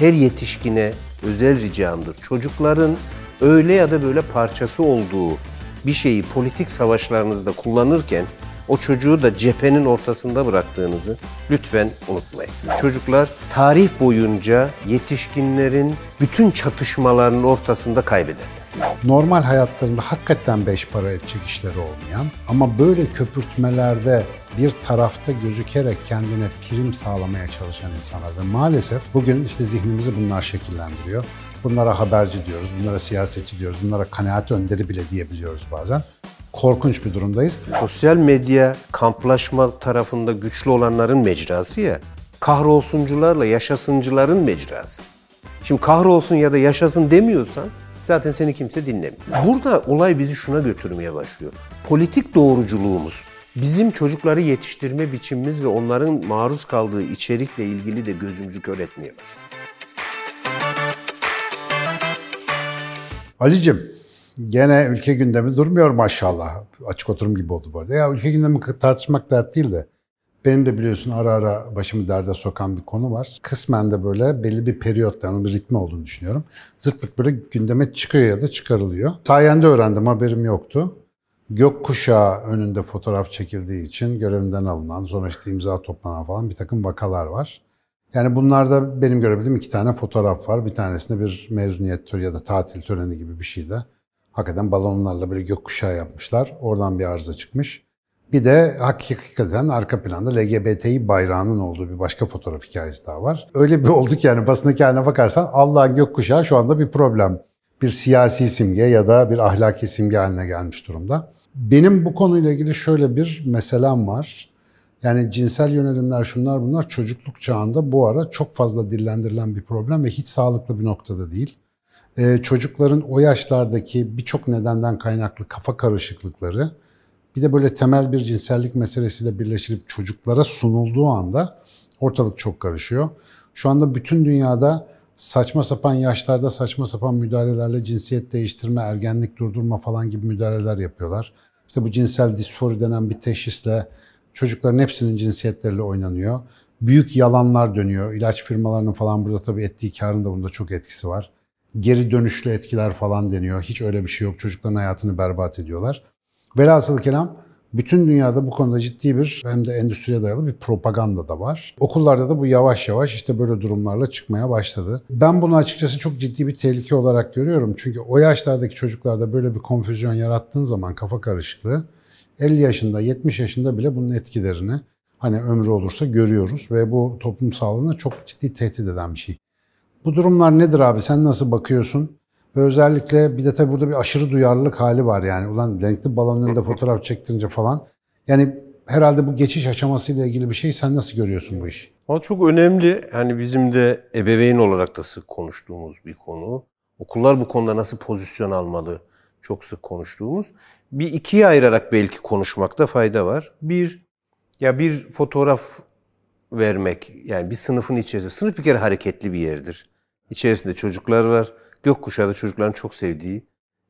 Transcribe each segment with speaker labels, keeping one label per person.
Speaker 1: her yetişkine özel ricamdır. Çocukların öyle ya da böyle parçası olduğu bir şeyi politik savaşlarınızda kullanırken o çocuğu da cephenin ortasında bıraktığınızı lütfen unutmayın. Çocuklar tarih boyunca yetişkinlerin bütün çatışmalarının ortasında kaybederler.
Speaker 2: Normal hayatlarında hakikaten beş para edecek işleri olmayan ama böyle köpürtmelerde bir tarafta gözükerek kendine prim sağlamaya çalışan insanlar ve maalesef bugün işte zihnimizi bunlar şekillendiriyor. Bunlara haberci diyoruz, bunlara siyasetçi diyoruz, bunlara kanaat önderi bile diyebiliyoruz bazen. Korkunç bir durumdayız.
Speaker 1: Sosyal medya kamplaşma tarafında güçlü olanların mecrası ya. Kahrolsuncularla yaşasıncıların mecrası. Şimdi kahrolsun ya da yaşasın demiyorsan zaten seni kimse dinlemiyor. Burada olay bizi şuna götürmeye başlıyor. Politik doğruculuğumuz, bizim çocukları yetiştirme biçimimiz ve onların maruz kaldığı içerikle ilgili de gözümüzü kör etmeye başlıyor.
Speaker 2: Ali'cim gene ülke gündemi durmuyor maşallah. Açık oturum gibi oldu bu arada. Ya ülke gündemi tartışmak dert değil de benim de biliyorsun ara ara başımı derde sokan bir konu var. Kısmen de böyle belli bir periyotta, bir ritmi olduğunu düşünüyorum. Zırt böyle gündeme çıkıyor ya da çıkarılıyor. Sayende öğrendim, haberim yoktu. Gökkuşağı önünde fotoğraf çekildiği için görevinden alınan, sonra işte imza toplanan falan bir takım vakalar var. Yani bunlarda benim görebildiğim iki tane fotoğraf var. Bir tanesinde bir mezuniyet töreni ya da tatil töreni gibi bir şeyde. Hakikaten balonlarla böyle gökkuşağı yapmışlar. Oradan bir arıza çıkmış. Bir de hakikaten arka planda LGBTİ bayrağının olduğu bir başka fotoğraf hikayesi daha var. Öyle bir olduk yani basındaki haline bakarsan Allah'ın gökkuşağı şu anda bir problem. Bir siyasi simge ya da bir ahlaki simge haline gelmiş durumda. Benim bu konuyla ilgili şöyle bir meselem var. Yani cinsel yönelimler şunlar bunlar çocukluk çağında bu ara çok fazla dillendirilen bir problem ve hiç sağlıklı bir noktada değil. Ee, çocukların o yaşlardaki birçok nedenden kaynaklı kafa karışıklıkları bir de böyle temel bir cinsellik meselesiyle birleştirip çocuklara sunulduğu anda ortalık çok karışıyor. Şu anda bütün dünyada saçma sapan yaşlarda saçma sapan müdahalelerle cinsiyet değiştirme, ergenlik durdurma falan gibi müdahaleler yapıyorlar. İşte bu cinsel disfori denen bir teşhisle çocukların hepsinin cinsiyetleriyle oynanıyor. Büyük yalanlar dönüyor. İlaç firmalarının falan burada tabii ettiği karın da bunda çok etkisi var. Geri dönüşlü etkiler falan deniyor. Hiç öyle bir şey yok. Çocukların hayatını berbat ediyorlar. Velhasıl kelam bütün dünyada bu konuda ciddi bir hem de endüstriye dayalı bir propaganda da var. Okullarda da bu yavaş yavaş işte böyle durumlarla çıkmaya başladı. Ben bunu açıkçası çok ciddi bir tehlike olarak görüyorum. Çünkü o yaşlardaki çocuklarda böyle bir konfüzyon yarattığın zaman kafa karışıklığı 50 yaşında, 70 yaşında bile bunun etkilerini hani ömrü olursa görüyoruz ve bu toplum sağlığına çok ciddi tehdit eden bir şey. Bu durumlar nedir abi? Sen nasıl bakıyorsun? Ve özellikle bir de tabii burada bir aşırı duyarlılık hali var yani. Ulan renkli balonun önünde fotoğraf çektirince falan. Yani herhalde bu geçiş aşamasıyla ilgili bir şey. Sen nasıl görüyorsun bu işi?
Speaker 1: O çok önemli. Hani bizim de ebeveyn olarak da sık konuştuğumuz bir konu. Okullar bu konuda nasıl pozisyon almalı? Çok sık konuştuğumuz. Bir ikiye ayırarak belki konuşmakta fayda var. Bir, ya bir fotoğraf vermek, yani bir sınıfın içerisinde, sınıf bir kere hareketli bir yerdir. İçerisinde çocuklar var, gökkuşağı da çocukların çok sevdiği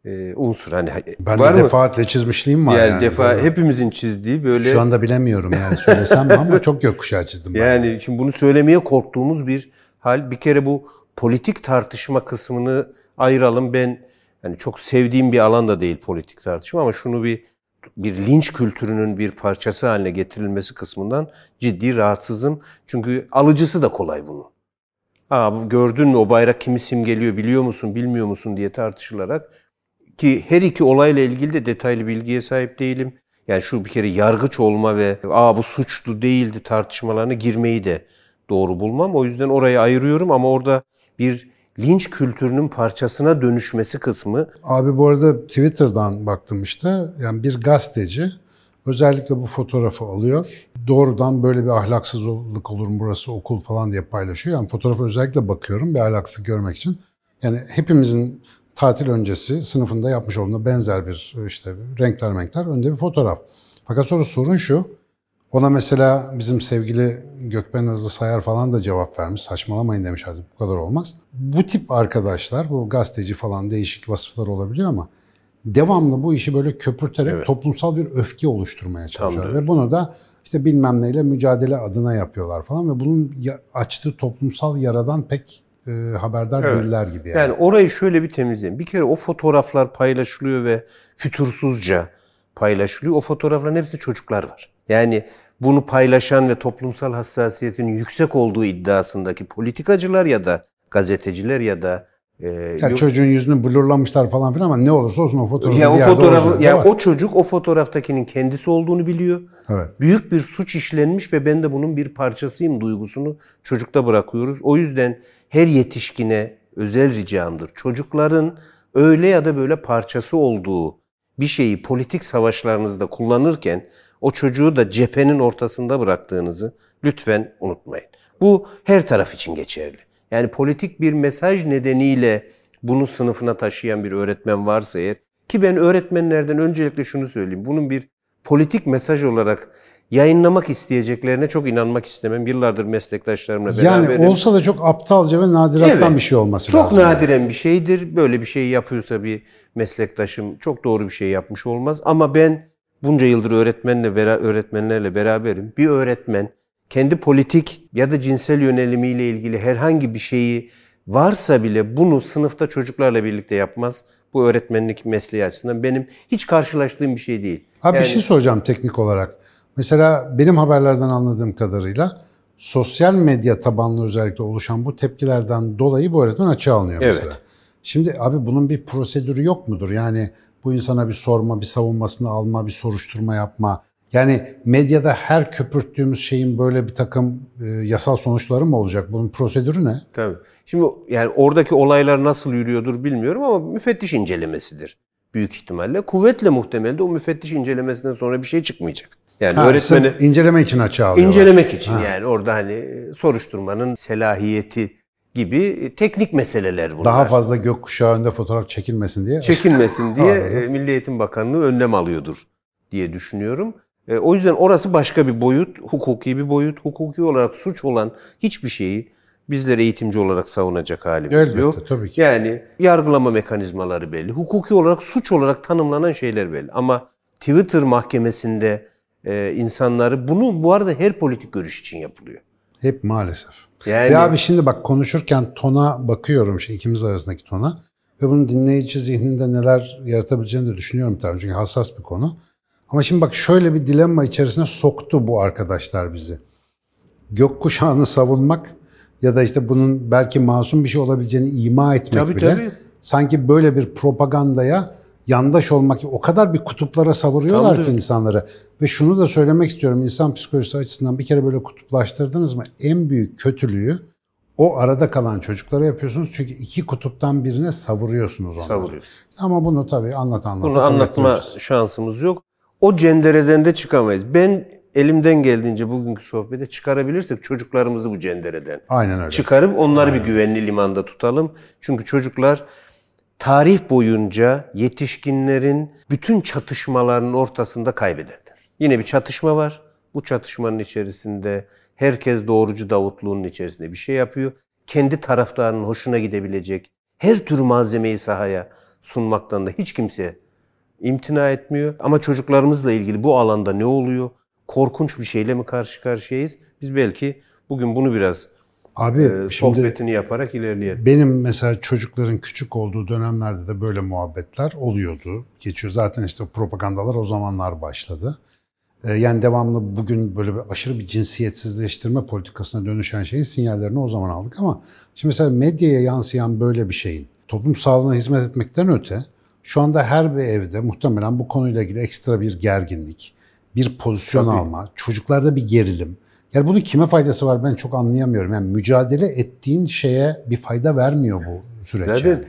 Speaker 1: e, unsur. Hani
Speaker 2: ben var de defaatle çizmişliğim var
Speaker 1: yani.
Speaker 2: Yani
Speaker 1: defa böyle. hepimizin çizdiği böyle.
Speaker 2: Şu anda bilemiyorum yani söylesem ama çok gökkuşağı çizdim.
Speaker 1: Yani, yani şimdi bunu söylemeye korktuğumuz bir hal. Bir kere bu politik tartışma kısmını ayıralım. Ben yani çok sevdiğim bir alan da değil politik tartışma ama şunu bir bir linç kültürünün bir parçası haline getirilmesi kısmından ciddi rahatsızım. Çünkü alıcısı da kolay bunu. Aa, gördün mü o bayrak kimi simgeliyor biliyor musun bilmiyor musun diye tartışılarak ki her iki olayla ilgili de detaylı bilgiye sahip değilim. Yani şu bir kere yargıç olma ve aa bu suçlu değildi tartışmalarına girmeyi de doğru bulmam. O yüzden orayı ayırıyorum ama orada bir linç kültürünün parçasına dönüşmesi kısmı.
Speaker 2: Abi bu arada Twitter'dan baktım işte. Yani bir gazeteci özellikle bu fotoğrafı alıyor. Doğrudan böyle bir ahlaksızlık olur mu burası okul falan diye paylaşıyor. Yani fotoğrafı özellikle bakıyorum bir ahlaksızlık görmek için. Yani hepimizin tatil öncesi sınıfında yapmış olduğuna benzer bir işte renkler renkler önde bir fotoğraf. Fakat sonra sorun şu. Ona mesela bizim sevgili Gökben Hızlı Sayar falan da cevap vermiş. Saçmalamayın demiş artık bu kadar olmaz. Bu tip arkadaşlar, bu gazeteci falan değişik vasıflar olabiliyor ama devamlı bu işi böyle köpürterek evet. toplumsal bir öfke oluşturmaya çalışıyorlar. Ve bunu da işte bilmem neyle mücadele adına yapıyorlar falan ve bunun açtığı toplumsal yaradan pek e, haberdar
Speaker 1: Evet.
Speaker 2: değiller gibi yani.
Speaker 1: Yani orayı şöyle bir temizleyin. Bir kere o fotoğraflar paylaşılıyor ve fütursuzca paylaşılıyor. O fotoğrafların hepsinde çocuklar var. Yani bunu paylaşan ve toplumsal hassasiyetinin yüksek olduğu iddiasındaki politikacılar ya da gazeteciler ya da e,
Speaker 2: Ya
Speaker 1: yok-
Speaker 2: çocuğun yüzünü blurlamışlar falan filan ama ne olursa olsun o fotoğrafı
Speaker 1: ya o fotoğrafı ya o çocuk o fotoğraftakinin kendisi olduğunu biliyor.
Speaker 2: Evet.
Speaker 1: Büyük bir suç işlenmiş ve ben de bunun bir parçasıyım duygusunu çocukta bırakıyoruz. O yüzden her yetişkine özel ricamdır. Çocukların öyle ya da böyle parçası olduğu bir şeyi politik savaşlarınızda kullanırken o çocuğu da cephenin ortasında bıraktığınızı lütfen unutmayın. Bu her taraf için geçerli. Yani politik bir mesaj nedeniyle bunu sınıfına taşıyan bir öğretmen varsa eğer ki ben öğretmenlerden öncelikle şunu söyleyeyim. Bunun bir politik mesaj olarak yayınlamak isteyeceklerine çok inanmak istemem. Yıllardır meslektaşlarımla beraberim.
Speaker 2: Yani olsa da çok aptalca ve nadirattan
Speaker 1: Evet.
Speaker 2: bir şey olması
Speaker 1: Çok
Speaker 2: lazım.
Speaker 1: nadiren bir şeydir. Böyle bir şey yapıyorsa bir meslektaşım çok doğru bir şey yapmış olmaz. Ama ben bunca yıldır öğretmenle bera öğretmenlerle beraberim. Bir öğretmen kendi politik ya da cinsel yönelimiyle ilgili herhangi bir şeyi varsa bile bunu sınıfta çocuklarla birlikte yapmaz. Bu öğretmenlik mesleği açısından benim hiç karşılaştığım bir şey değil.
Speaker 2: Abi
Speaker 1: Yani-
Speaker 2: bir şey soracağım teknik olarak. Mesela benim haberlerden anladığım kadarıyla sosyal medya tabanlı özellikle oluşan bu tepkilerden dolayı bu öğretmen açığa alınıyor
Speaker 1: Evet.
Speaker 2: mesela. Şimdi abi bunun bir prosedürü yok mudur? Yani bu insana bir sorma, bir savunmasını alma, bir soruşturma yapma. Yani medyada her köpürttüğümüz şeyin böyle bir takım e, yasal sonuçları mı olacak? Bunun prosedürü ne?
Speaker 1: Tabii. Şimdi yani oradaki olaylar nasıl yürüyordur bilmiyorum ama müfettiş incelemesidir büyük ihtimalle. Kuvvetle muhtemel de o müfettiş incelemesinden sonra bir şey çıkmayacak. Yani
Speaker 2: Ha,
Speaker 1: öğretmeni
Speaker 2: inceleme için açığa alıyorlar.
Speaker 1: incelemek için
Speaker 2: Ha.
Speaker 1: yani orada hani e, soruşturmanın selahiyeti gibi e, teknik meseleler bunlar.
Speaker 2: Daha fazla gökkuşağı önünde fotoğraf çekilmesin diye.
Speaker 1: çekinmesin diye e, Milli Eğitim Bakanlığı önlem alıyordur diye düşünüyorum. E, O yüzden orası başka bir boyut, hukuki bir boyut. Hukuki olarak suç olan hiçbir şeyi bizler eğitimci olarak savunacak halimiz
Speaker 2: Elbette,
Speaker 1: yok.
Speaker 2: tabii ki.
Speaker 1: Yani yargılama mekanizmaları belli. Hukuki olarak suç olarak tanımlanan şeyler belli. Ama Twitter mahkemesinde e, insanları bunu bu arada her politik görüş için yapılıyor.
Speaker 2: Hep maalesef.
Speaker 1: Yani
Speaker 2: Ve abi şimdi bak konuşurken tona bakıyorum şey ikimiz arasındaki tona ve bunun dinleyici zihninde neler yaratabileceğini de düşünüyorum tabii çünkü hassas bir konu. Ama şimdi bak şöyle bir dilemma içerisine soktu bu arkadaşlar bizi. Gökkuşağını savunmak ya da işte bunun belki masum bir şey olabileceğini ima etmek
Speaker 1: Tabii,
Speaker 2: bile
Speaker 1: tabii.
Speaker 2: sanki böyle bir propagandaya yandaş olmak o kadar bir kutuplara savuruyorlar
Speaker 1: Tabii.
Speaker 2: ki insanları. Ve şunu da söylemek istiyorum insan psikolojisi açısından bir kere böyle kutuplaştırdınız mı en büyük kötülüğü o arada kalan çocuklara yapıyorsunuz. Çünkü iki kutuptan birine savuruyorsunuz onları.
Speaker 1: savuruyoruz.
Speaker 2: Ama bunu tabii anlat anlat.
Speaker 1: Bunu anlatma şansımız yok. O cendereden de çıkamayız. Ben elimden geldiğince bugünkü sohbete çıkarabilirsek çocuklarımızı bu cendereden
Speaker 2: Aynen öyle.
Speaker 1: çıkarıp onları bir güvenli limanda tutalım. Çünkü çocuklar tarih boyunca yetişkinlerin bütün çatışmalarının ortasında kaybederler. Yine bir çatışma var. Bu çatışmanın içerisinde herkes doğrucu Davutluğunun içerisinde bir şey yapıyor. Kendi taraftarının hoşuna gidebilecek her tür malzemeyi sahaya sunmaktan da hiç kimse imtina etmiyor. Ama çocuklarımızla ilgili bu alanda ne oluyor? Korkunç bir şeyle mi karşı karşıyayız? Biz belki bugün bunu biraz
Speaker 2: Abi
Speaker 1: e,
Speaker 2: şimdi
Speaker 1: sohbetini yaparak ilerleyelim.
Speaker 2: benim mesela çocukların küçük olduğu dönemlerde de böyle muhabbetler oluyordu. Geçiyor. Zaten işte propagandalar o zamanlar başladı. Ee, Yani devamlı bugün böyle bir aşırı bir cinsiyetsizleştirme politikasına dönüşen şeyin sinyallerini o zaman aldık ama şimdi mesela medyaya yansıyan böyle bir şeyin toplum sağlığına hizmet etmekten öte şu anda her bir evde muhtemelen bu konuyla ilgili ekstra bir gerginlik, bir pozisyon
Speaker 1: Tabii.
Speaker 2: alma, çocuklarda bir gerilim. Yani bunun kime faydası var ben çok anlayamıyorum. Yani mücadele ettiğin şeye bir fayda vermiyor bu süreç.
Speaker 1: Zaten
Speaker 2: yani.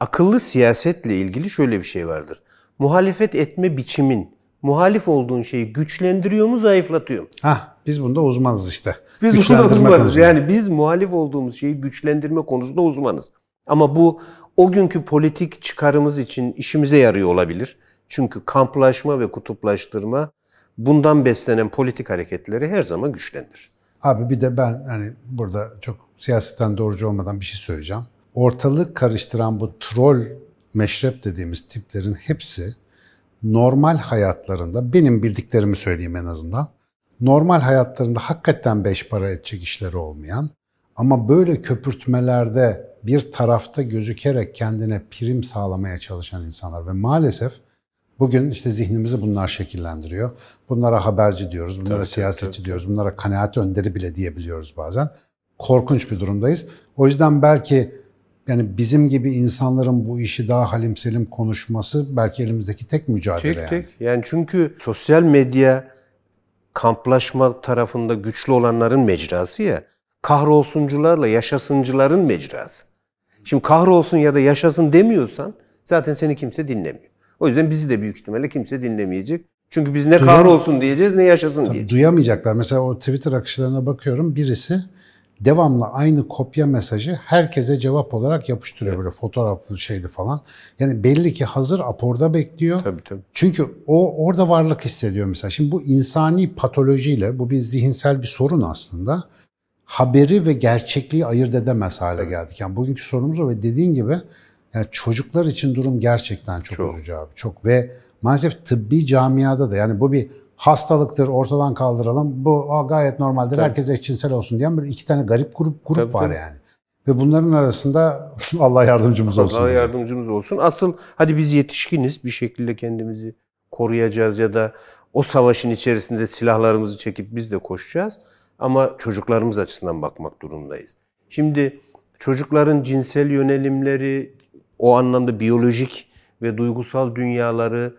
Speaker 1: akıllı siyasetle ilgili şöyle bir şey vardır. Muhalefet etme biçimin muhalif olduğun şeyi güçlendiriyor mu, zayıflatıyor mu?
Speaker 2: Hah, biz bunda uzmanız işte.
Speaker 1: Biz bunda uzmanız.
Speaker 2: konusunda.
Speaker 1: Yani biz muhalif olduğumuz şeyi güçlendirme konusunda uzmanız. Ama bu o günkü politik çıkarımız için işimize yarıyor olabilir. Çünkü kamplaşma ve kutuplaştırma bundan beslenen politik hareketleri her zaman güçlendirir.
Speaker 2: Abi bir de ben hani burada çok siyaseten doğrucu olmadan bir şey söyleyeceğim. Ortalık karıştıran bu troll meşrep dediğimiz tiplerin hepsi normal hayatlarında benim bildiklerimi söyleyeyim en azından. Normal hayatlarında hakikaten beş para edecek işleri olmayan Ama böyle köpürtmelerde bir tarafta gözükerek kendine prim sağlamaya çalışan insanlar ve maalesef bugün işte zihnimizi bunlar şekillendiriyor. Bunlara haberci diyoruz, bunlara tabii, siyasetçi tabii, diyoruz, bunlara kanaat önderi bile diyebiliyoruz bazen. Korkunç bir durumdayız. O yüzden belki yani bizim gibi insanların bu işi daha halim selim konuşması belki elimizdeki tek mücadele
Speaker 1: tek, yani. Tek Yani çünkü sosyal medya kamplaşma tarafında güçlü olanların mecrası ya. Kahrolsuncularla yaşasıncıların mecrası. Şimdi kahrolsun ya da yaşasın demiyorsan zaten seni kimse dinlemiyor. O yüzden bizi de büyük ihtimalle kimse dinlemeyecek. Çünkü biz ne Duyam- kahrolsun diyeceğiz ne yaşasın diyeceğiz.
Speaker 2: Duyamayacaklar. Mesela o Twitter akışlarına bakıyorum. Birisi devamlı aynı kopya mesajı herkese cevap olarak yapıştırıyor böyle fotoğraflı şeyli falan. Yani belli ki hazır aporda bekliyor.
Speaker 1: Tabii tabii.
Speaker 2: Çünkü o orada varlık hissediyor mesela. Şimdi bu insani patolojiyle bu bir zihinsel bir sorun aslında. Haberi ve gerçekliği ayırt edemez hale geldik. Yani bugünkü sorunumuz o ve dediğin gibi yani çocuklar için durum gerçekten çok, çok. üzücü abi. Çok ve maalesef tıbbi camiada da yani bu bir hastalıktır ortadan kaldıralım. Bu gayet normaldir. Tabii. Herkes eşcinsel olsun diyen bir iki tane garip grup grup tabii, var tabii. yani. Ve bunların arasında Allah yardımcımız olsun.
Speaker 1: Allah yardımcımız olsun. Asıl hadi biz yetişkiniz bir şekilde kendimizi koruyacağız ya da o savaşın içerisinde silahlarımızı çekip biz de koşacağız. Ama çocuklarımız açısından bakmak durumundayız. Şimdi çocukların cinsel yönelimleri, o anlamda biyolojik ve duygusal dünyaları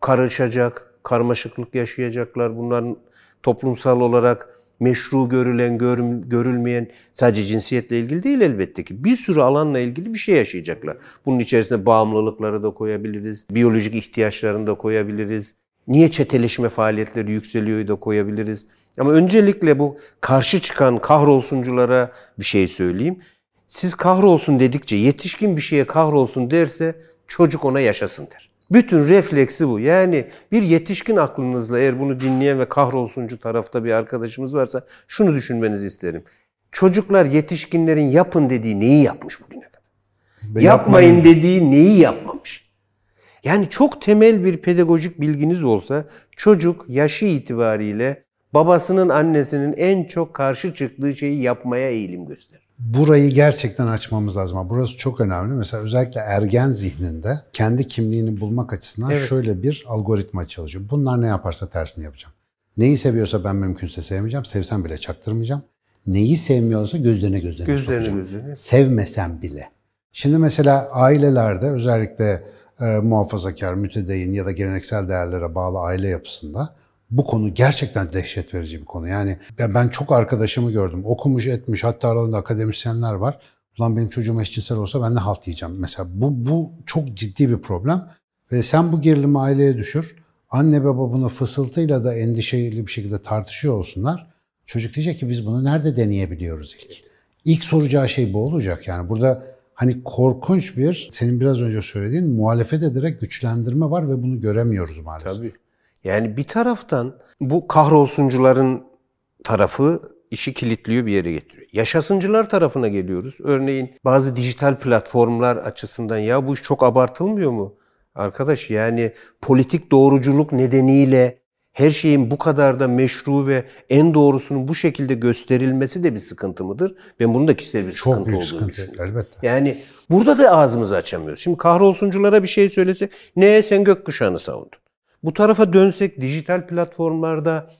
Speaker 1: karışacak, karmaşıklık yaşayacaklar. Bunların toplumsal olarak meşru görülen, gör, görülmeyen sadece cinsiyetle ilgili değil elbette ki. Bir sürü alanla ilgili bir şey yaşayacaklar. Bunun içerisine bağımlılıkları da koyabiliriz, biyolojik ihtiyaçlarını da koyabiliriz. Niye çeteleşme faaliyetleri yükseliyor da koyabiliriz. Ama öncelikle bu karşı çıkan kahrolsunculara bir şey söyleyeyim. Siz kahrolsun dedikçe yetişkin bir şeye kahrolsun derse çocuk ona yaşasın der. Bütün refleksi bu. Yani bir yetişkin aklınızla eğer bunu dinleyen ve kahrolsuncu tarafta bir arkadaşımız varsa şunu düşünmenizi isterim. Çocuklar yetişkinlerin yapın dediği neyi yapmış bugüne kadar? Yapmayın, yapmayın dediği neyi yapmamış? Yani çok temel bir pedagojik bilginiz olsa çocuk yaşı itibariyle babasının annesinin en çok karşı çıktığı şeyi yapmaya eğilim gösterir
Speaker 2: burayı gerçekten açmamız lazım. Burası çok önemli. Mesela özellikle ergen zihninde kendi kimliğini bulmak açısından evet. şöyle bir algoritma çalışıyor. Bunlar ne yaparsa tersini yapacağım. Neyi seviyorsa ben mümkünse sevmeyeceğim. Sevsem bile çaktırmayacağım. Neyi sevmiyorsa gözlerine gözlerine, gözlerine sokacağım. Gözlerine. Sevmesem bile. Şimdi mesela ailelerde özellikle e, muhafazakar, mütedeyyin ya da geleneksel değerlere bağlı aile yapısında bu konu gerçekten dehşet verici bir konu. Yani ben çok arkadaşımı gördüm. Okumuş etmiş hatta aralarında akademisyenler var. Ulan benim çocuğum eşcinsel olsa ben ne halt yiyeceğim? Mesela bu, bu çok ciddi bir problem. Ve sen bu gerilimi aileye düşür. Anne baba bunu fısıltıyla da endişeli bir şekilde tartışıyor olsunlar. Çocuk diyecek ki biz bunu nerede deneyebiliyoruz ilk? İlk soracağı şey bu olacak. Yani burada hani korkunç bir, senin biraz önce söylediğin muhalefet ederek güçlendirme var ve bunu göremiyoruz maalesef.
Speaker 1: Tabii. Yani bir taraftan bu kahrolsuncuların tarafı işi kilitliyor bir yere getiriyor. Yaşasıncılar tarafına geliyoruz. Örneğin bazı dijital platformlar açısından ya bu iş çok abartılmıyor mu? Arkadaş yani politik doğruculuk nedeniyle her şeyin bu kadar da meşru ve en doğrusunun bu şekilde gösterilmesi de bir sıkıntı mıdır? Ben bunun da kişisel bir Çok sıkıntı büyük olduğunu sıkıntı,
Speaker 2: elbette.
Speaker 1: Yani burada da ağzımızı açamıyoruz. Şimdi kahrolsunculara bir şey söylesek, ne sen gökkuşağını savundun. Bu tarafa dönsek dijital platformlarda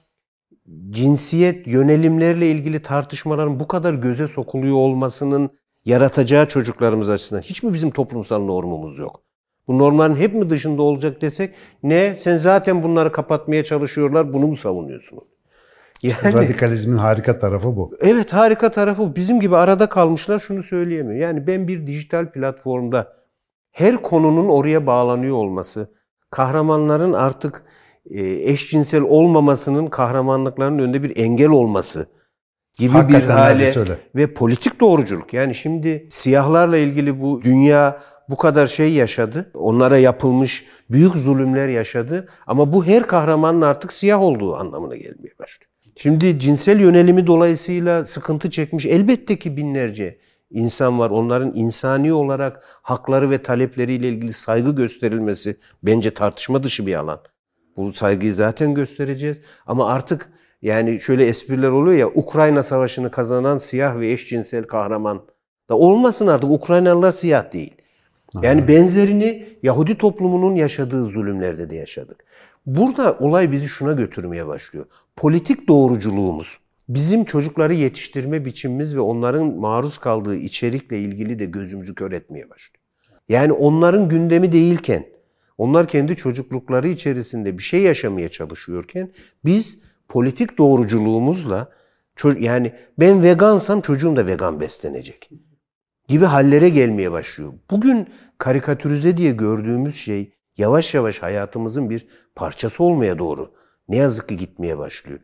Speaker 1: cinsiyet yönelimlerle ilgili tartışmaların bu kadar göze sokuluyor olmasının yaratacağı çocuklarımız açısından hiç mi bizim toplumsal normumuz yok? Bu normların hep mi dışında olacak desek ne sen zaten bunları kapatmaya çalışıyorlar bunu mu savunuyorsun?
Speaker 2: Yani, Radikalizmin harika tarafı bu.
Speaker 1: Evet harika tarafı bu. Bizim gibi arada kalmışlar şunu söyleyemiyor. Yani ben bir dijital platformda her konunun oraya bağlanıyor olması, kahramanların artık e, eşcinsel olmamasının kahramanlıklarının önünde bir engel olması gibi Hakikaten bir hale ve politik doğruculuk. Yani şimdi siyahlarla ilgili bu dünya bu kadar şey yaşadı. Onlara yapılmış büyük zulümler yaşadı. Ama bu her kahramanın artık siyah olduğu anlamına gelmeye başlıyor. Şimdi cinsel yönelimi dolayısıyla sıkıntı çekmiş elbette ki binlerce insan var. Onların insani olarak hakları ve talepleriyle ilgili saygı gösterilmesi bence tartışma dışı bir alan. Bu saygıyı zaten göstereceğiz. Ama artık Yani şöyle espriler oluyor ya Ukrayna savaşını kazanan siyah ve eşcinsel kahraman da olmasın artık Ukraynalılar siyah değil. Yani benzerini Yahudi toplumunun yaşadığı zulümlerde de yaşadık. Burada olay bizi şuna götürmeye başlıyor. Politik doğruculuğumuz, bizim çocukları yetiştirme biçimimiz ve onların maruz kaldığı içerikle ilgili de gözümüzü kör etmeye başlıyor. Yani onların gündemi değilken, onlar kendi çocuklukları içerisinde bir şey yaşamaya çalışıyorken biz politik doğruculuğumuzla yani ben vegansam çocuğum da vegan beslenecek gibi hallere gelmeye başlıyor. Bugün karikatürize diye gördüğümüz şey yavaş yavaş hayatımızın bir parçası olmaya doğru ne yazık ki gitmeye başlıyor.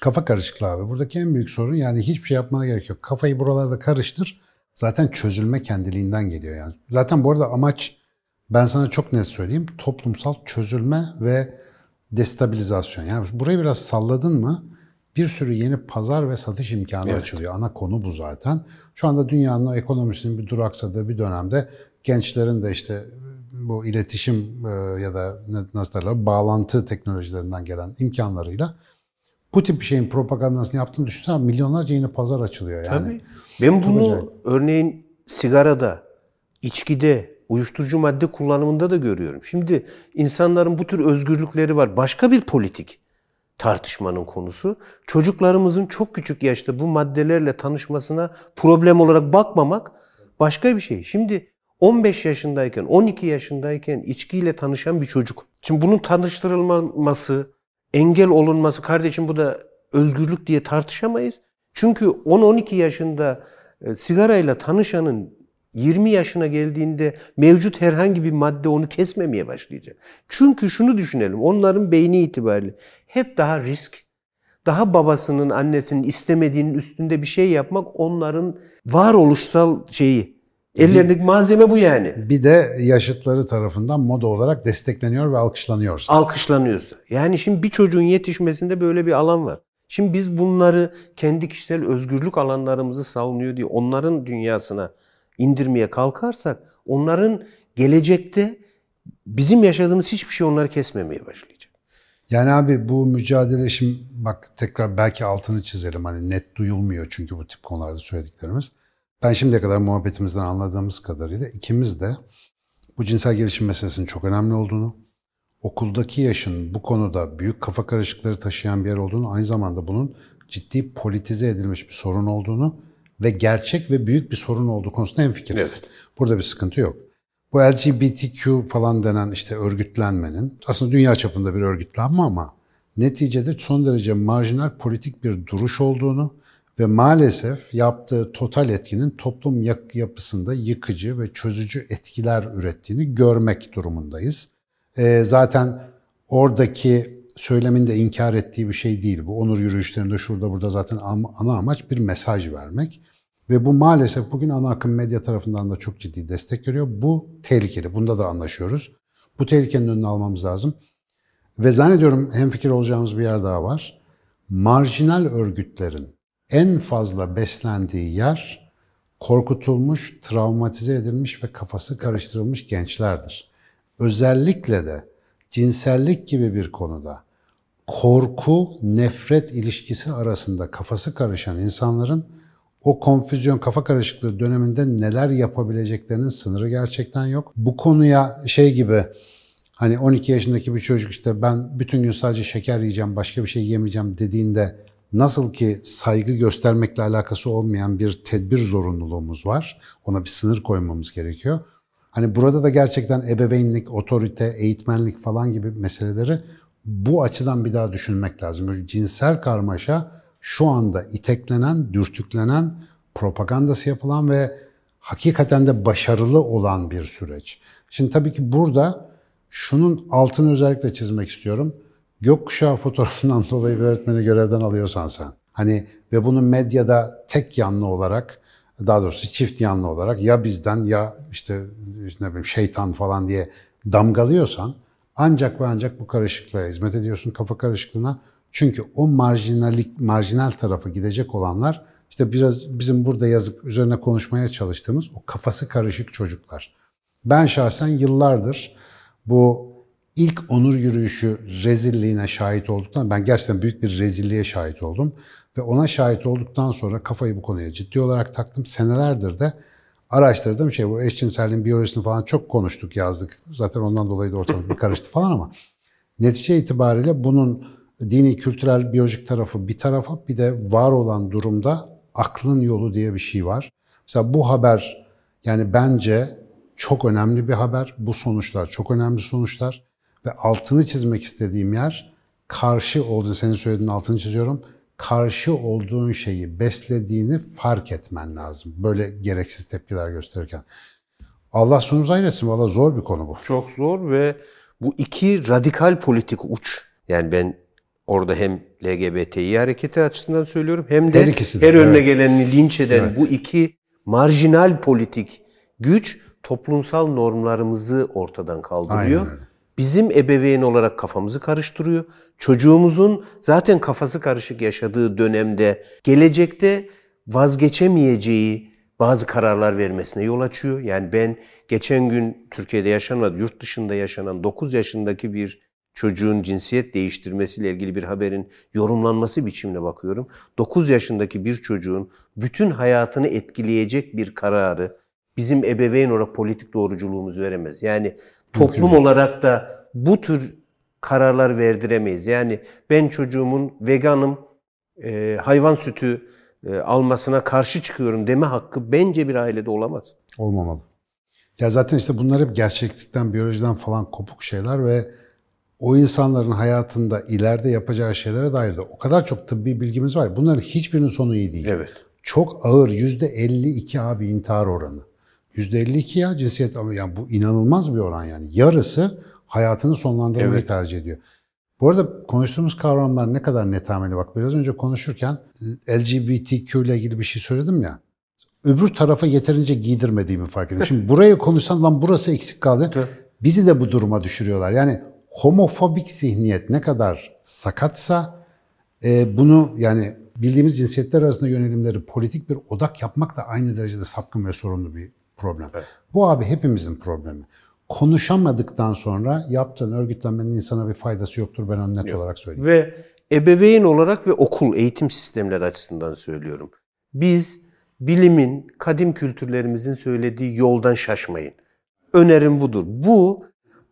Speaker 2: Kafa karışıklığı abi. Buradaki en büyük sorun yani hiçbir şey yapmana gerek yok. Kafayı buralarda karıştır. Zaten çözülme kendiliğinden geliyor yani. Zaten bu arada amaç ben sana çok net söyleyeyim. Toplumsal çözülme ve destabilizasyon. Yani burayı biraz salladın mı bir sürü yeni pazar ve satış imkanı evet. açılıyor. Ana konu bu zaten. Şu anda dünyanın ekonomisinin bir duraksadığı bir dönemde gençlerin de işte bu iletişim e, ya da nasıl derler bağlantı teknolojilerinden gelen imkanlarıyla bu tip bir şeyin propagandasını yaptığını düşünsen milyonlarca yeni pazar açılıyor yani. Tabii.
Speaker 1: Ben bunu acayip. örneğin sigarada, içkide, uyuşturucu madde kullanımında da görüyorum. Şimdi insanların bu tür özgürlükleri var. Başka bir politik tartışmanın konusu. Çocuklarımızın çok küçük yaşta bu maddelerle tanışmasına problem olarak bakmamak başka bir şey. Şimdi 15 yaşındayken, 12 yaşındayken içkiyle tanışan bir çocuk. Şimdi bunun tanıştırılması, engel olunması, kardeşim bu da özgürlük diye tartışamayız. Çünkü 10-12 yaşında e, sigarayla tanışanın 20 yaşına geldiğinde mevcut herhangi bir madde onu kesmemeye başlayacak. Çünkü şunu düşünelim, onların beyni itibariyle hep daha risk, daha babasının, annesinin istemediğinin üstünde bir şey yapmak onların varoluşsal şeyi. Ellerindeki malzeme bu yani.
Speaker 2: Bir de yaşıtları tarafından moda olarak destekleniyor ve alkışlanıyorsa.
Speaker 1: Alkışlanıyorsa. Yani şimdi bir çocuğun yetişmesinde böyle bir alan var. Şimdi biz bunları kendi kişisel özgürlük alanlarımızı savunuyor diye onların dünyasına indirmeye kalkarsak onların gelecekte bizim yaşadığımız hiçbir şey onları kesmemeye başlayacak.
Speaker 2: Yani abi bu mücadele şimdi bak tekrar belki altını çizelim hani net duyulmuyor çünkü bu tip konularda söylediklerimiz. Ben şimdiye kadar muhabbetimizden anladığımız kadarıyla ikimiz de bu cinsel gelişim meselesinin çok önemli olduğunu, okuldaki yaşın bu konuda büyük kafa karışıkları taşıyan bir yer olduğunu, aynı zamanda bunun ciddi politize edilmiş bir sorun olduğunu ve gerçek ve büyük bir sorun olduğu konusunda hemfikiriz. Evet. Burada bir sıkıntı yok. Bu LGBTQ falan denen işte örgütlenmenin aslında dünya çapında bir örgütlenme ama neticede son derece marjinal politik bir duruş olduğunu ve maalesef yaptığı total etkinin toplum yapısında yıkıcı ve çözücü etkiler ürettiğini görmek durumundayız. E, zaten oradaki söylemin de inkar ettiği bir şey değil. Bu onur yürüyüşlerinde şurada burada zaten ana amaç bir mesaj vermek. Ve bu maalesef bugün ana akım medya tarafından da çok ciddi destek görüyor. Bu tehlikeli. Bunda da anlaşıyoruz. Bu tehlikenin önünü almamız lazım. Ve zannediyorum hemfikir olacağımız bir yer daha var. Marjinal örgütlerin en fazla beslendiği yer korkutulmuş, travmatize edilmiş ve kafası karıştırılmış gençlerdir. Özellikle de cinsellik gibi bir konuda korku, nefret ilişkisi arasında kafası karışan insanların o konfüzyon, kafa karışıklığı döneminde neler yapabileceklerinin sınırı gerçekten yok. Bu konuya şey gibi hani 12 yaşındaki bir çocuk işte ben bütün gün sadece şeker yiyeceğim, başka bir şey yemeyeceğim dediğinde nasıl ki saygı göstermekle alakası olmayan bir tedbir zorunluluğumuz var. Ona bir sınır koymamız gerekiyor. Hani burada da gerçekten ebeveynlik, otorite, eğitmenlik falan gibi meseleleri bu açıdan bir daha düşünmek lazım. Böyle cinsel karmaşa şu anda iteklenen, dürtüklenen, propagandası yapılan ve hakikaten de başarılı olan bir süreç. Şimdi tabii ki burada şunun altını özellikle çizmek istiyorum. Gökkuşağı fotoğrafından dolayı bir öğretmeni görevden alıyorsan sen. Hani ve bunu medyada tek yanlı olarak daha doğrusu çift yanlı olarak ya bizden ya işte, ne bileyim şeytan falan diye damgalıyorsan ancak ve ancak bu karışıklığa hizmet ediyorsun, kafa karışıklığına. Çünkü o marjinallik, marjinal tarafı gidecek olanlar işte biraz bizim burada yazık üzerine konuşmaya çalıştığımız o kafası karışık çocuklar. Ben şahsen yıllardır bu ilk onur yürüyüşü rezilliğine şahit olduktan ben gerçekten büyük bir rezilliğe şahit oldum. Ve ona şahit olduktan sonra kafayı bu konuya ciddi olarak taktım. Senelerdir de araştırdım. Şey bu eşcinselliğin biyolojisini falan çok konuştuk, yazdık. Zaten ondan dolayı da ortalık bir karıştı falan ama netice itibariyle bunun dini, kültürel, biyolojik tarafı bir tarafa bir de var olan durumda aklın yolu diye bir şey var. Mesela bu haber yani bence çok önemli bir haber. Bu sonuçlar çok önemli sonuçlar. Ve altını çizmek istediğim yer karşı olduğunu, senin söylediğin altını çiziyorum. Karşı olduğun şeyi beslediğini fark etmen lazım. Böyle gereksiz tepkiler gösterirken. Allah sonumuzu ayırsın. Valla zor bir konu bu.
Speaker 1: Çok zor ve bu iki radikal politik uç. Yani ben orada hem LGBTİ hareketi açısından söylüyorum hem de
Speaker 2: Her
Speaker 1: her önüne
Speaker 2: evet.
Speaker 1: geleni linç eden
Speaker 2: Evet.
Speaker 1: bu iki marjinal politik güç toplumsal normlarımızı ortadan kaldırıyor.
Speaker 2: Aynen öyle.
Speaker 1: Bizim ebeveyn olarak kafamızı karıştırıyor. Çocuğumuzun zaten kafası karışık yaşadığı dönemde gelecekte vazgeçemeyeceği bazı kararlar vermesine yol açıyor. Yani ben geçen gün Türkiye'de yaşanmadı, yurt dışında yaşanan 9 yaşındaki bir çocuğun cinsiyet değiştirmesiyle ilgili bir haberin yorumlanması biçimine bakıyorum. 9 yaşındaki bir çocuğun bütün hayatını etkileyecek bir kararı bizim ebeveyn olarak politik doğruculuğumuz veremez. Yani toplum olarak da bu tür kararlar verdiremeyiz. Yani ben çocuğumun veganım, e, hayvan sütü e, almasına karşı çıkıyorum deme hakkı bence bir ailede olamaz.
Speaker 2: Olmamalı. Ya zaten işte bunlar hep gerçeklikten, biyolojiden falan kopuk şeyler ve o insanların hayatında ileride yapacağı şeylere dair de o kadar çok tıbbi bilgimiz var. Bunların hiçbirinin sonu iyi değil.
Speaker 1: Evet.
Speaker 2: Çok ağır %52 abi intihar oranı. %52 ya cinsiyet ama yani bu inanılmaz bir oran yani. Yarısı hayatını sonlandırmayı
Speaker 1: Evet.
Speaker 2: tercih ediyor. Bu arada konuştuğumuz kavramlar ne kadar netameli bak biraz önce konuşurken LGBTQ ile ilgili bir şey söyledim ya. Öbür tarafa yeterince giydirmediğimi fark ettim. Şimdi buraya konuşsam lan burası eksik kaldı. Bizi de bu duruma düşürüyorlar. Yani homofobik zihniyet ne kadar sakatsa e, bunu yani bildiğimiz cinsiyetler arasında yönelimleri politik bir odak yapmak da aynı derecede sapkın ve sorunlu bir problem. Bu abi hepimizin problemi. Konuşamadıktan sonra yaptığın örgütlenmenin insana bir faydası yoktur ben onu net olarak söyleyeyim.
Speaker 1: Ve ebeveyn olarak ve okul, eğitim sistemleri açısından söylüyorum. Biz bilimin, kadim kültürlerimizin söylediği yoldan şaşmayın. Önerim budur. Bu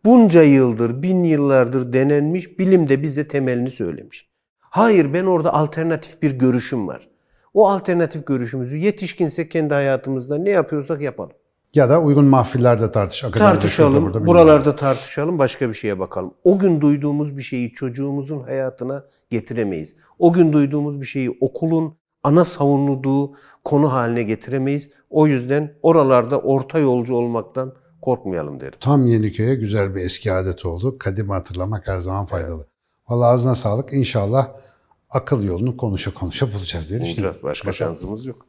Speaker 1: bunca yıldır, bin yıllardır denenmiş, bilim de bize temelini söylemiş. Hayır ben orada alternatif bir görüşüm var. O alternatif görüşümüzü yetişkinsek kendi hayatımızda ne yapıyorsak yapalım.
Speaker 2: Ya da uygun mahfillerde tartış. şurada,
Speaker 1: Tartışalım,
Speaker 2: burada,
Speaker 1: buralarda tartışalım, başka bir şeye bakalım. O gün duyduğumuz bir şeyi çocuğumuzun hayatına getiremeyiz. O gün duyduğumuz bir şeyi okulun ana savunulduğu konu haline getiremeyiz. O yüzden oralarda orta yolcu olmaktan korkmayalım derim.
Speaker 2: Tam Yeniköy'e güzel bir eski adet oldu. Kadimi hatırlamak her zaman faydalı. Vallahi ağzına sağlık. İnşallah akıl yolunu konuşa konuşa bulacağız diye düşünüyorum.
Speaker 1: Başka, Başka şansımız yok.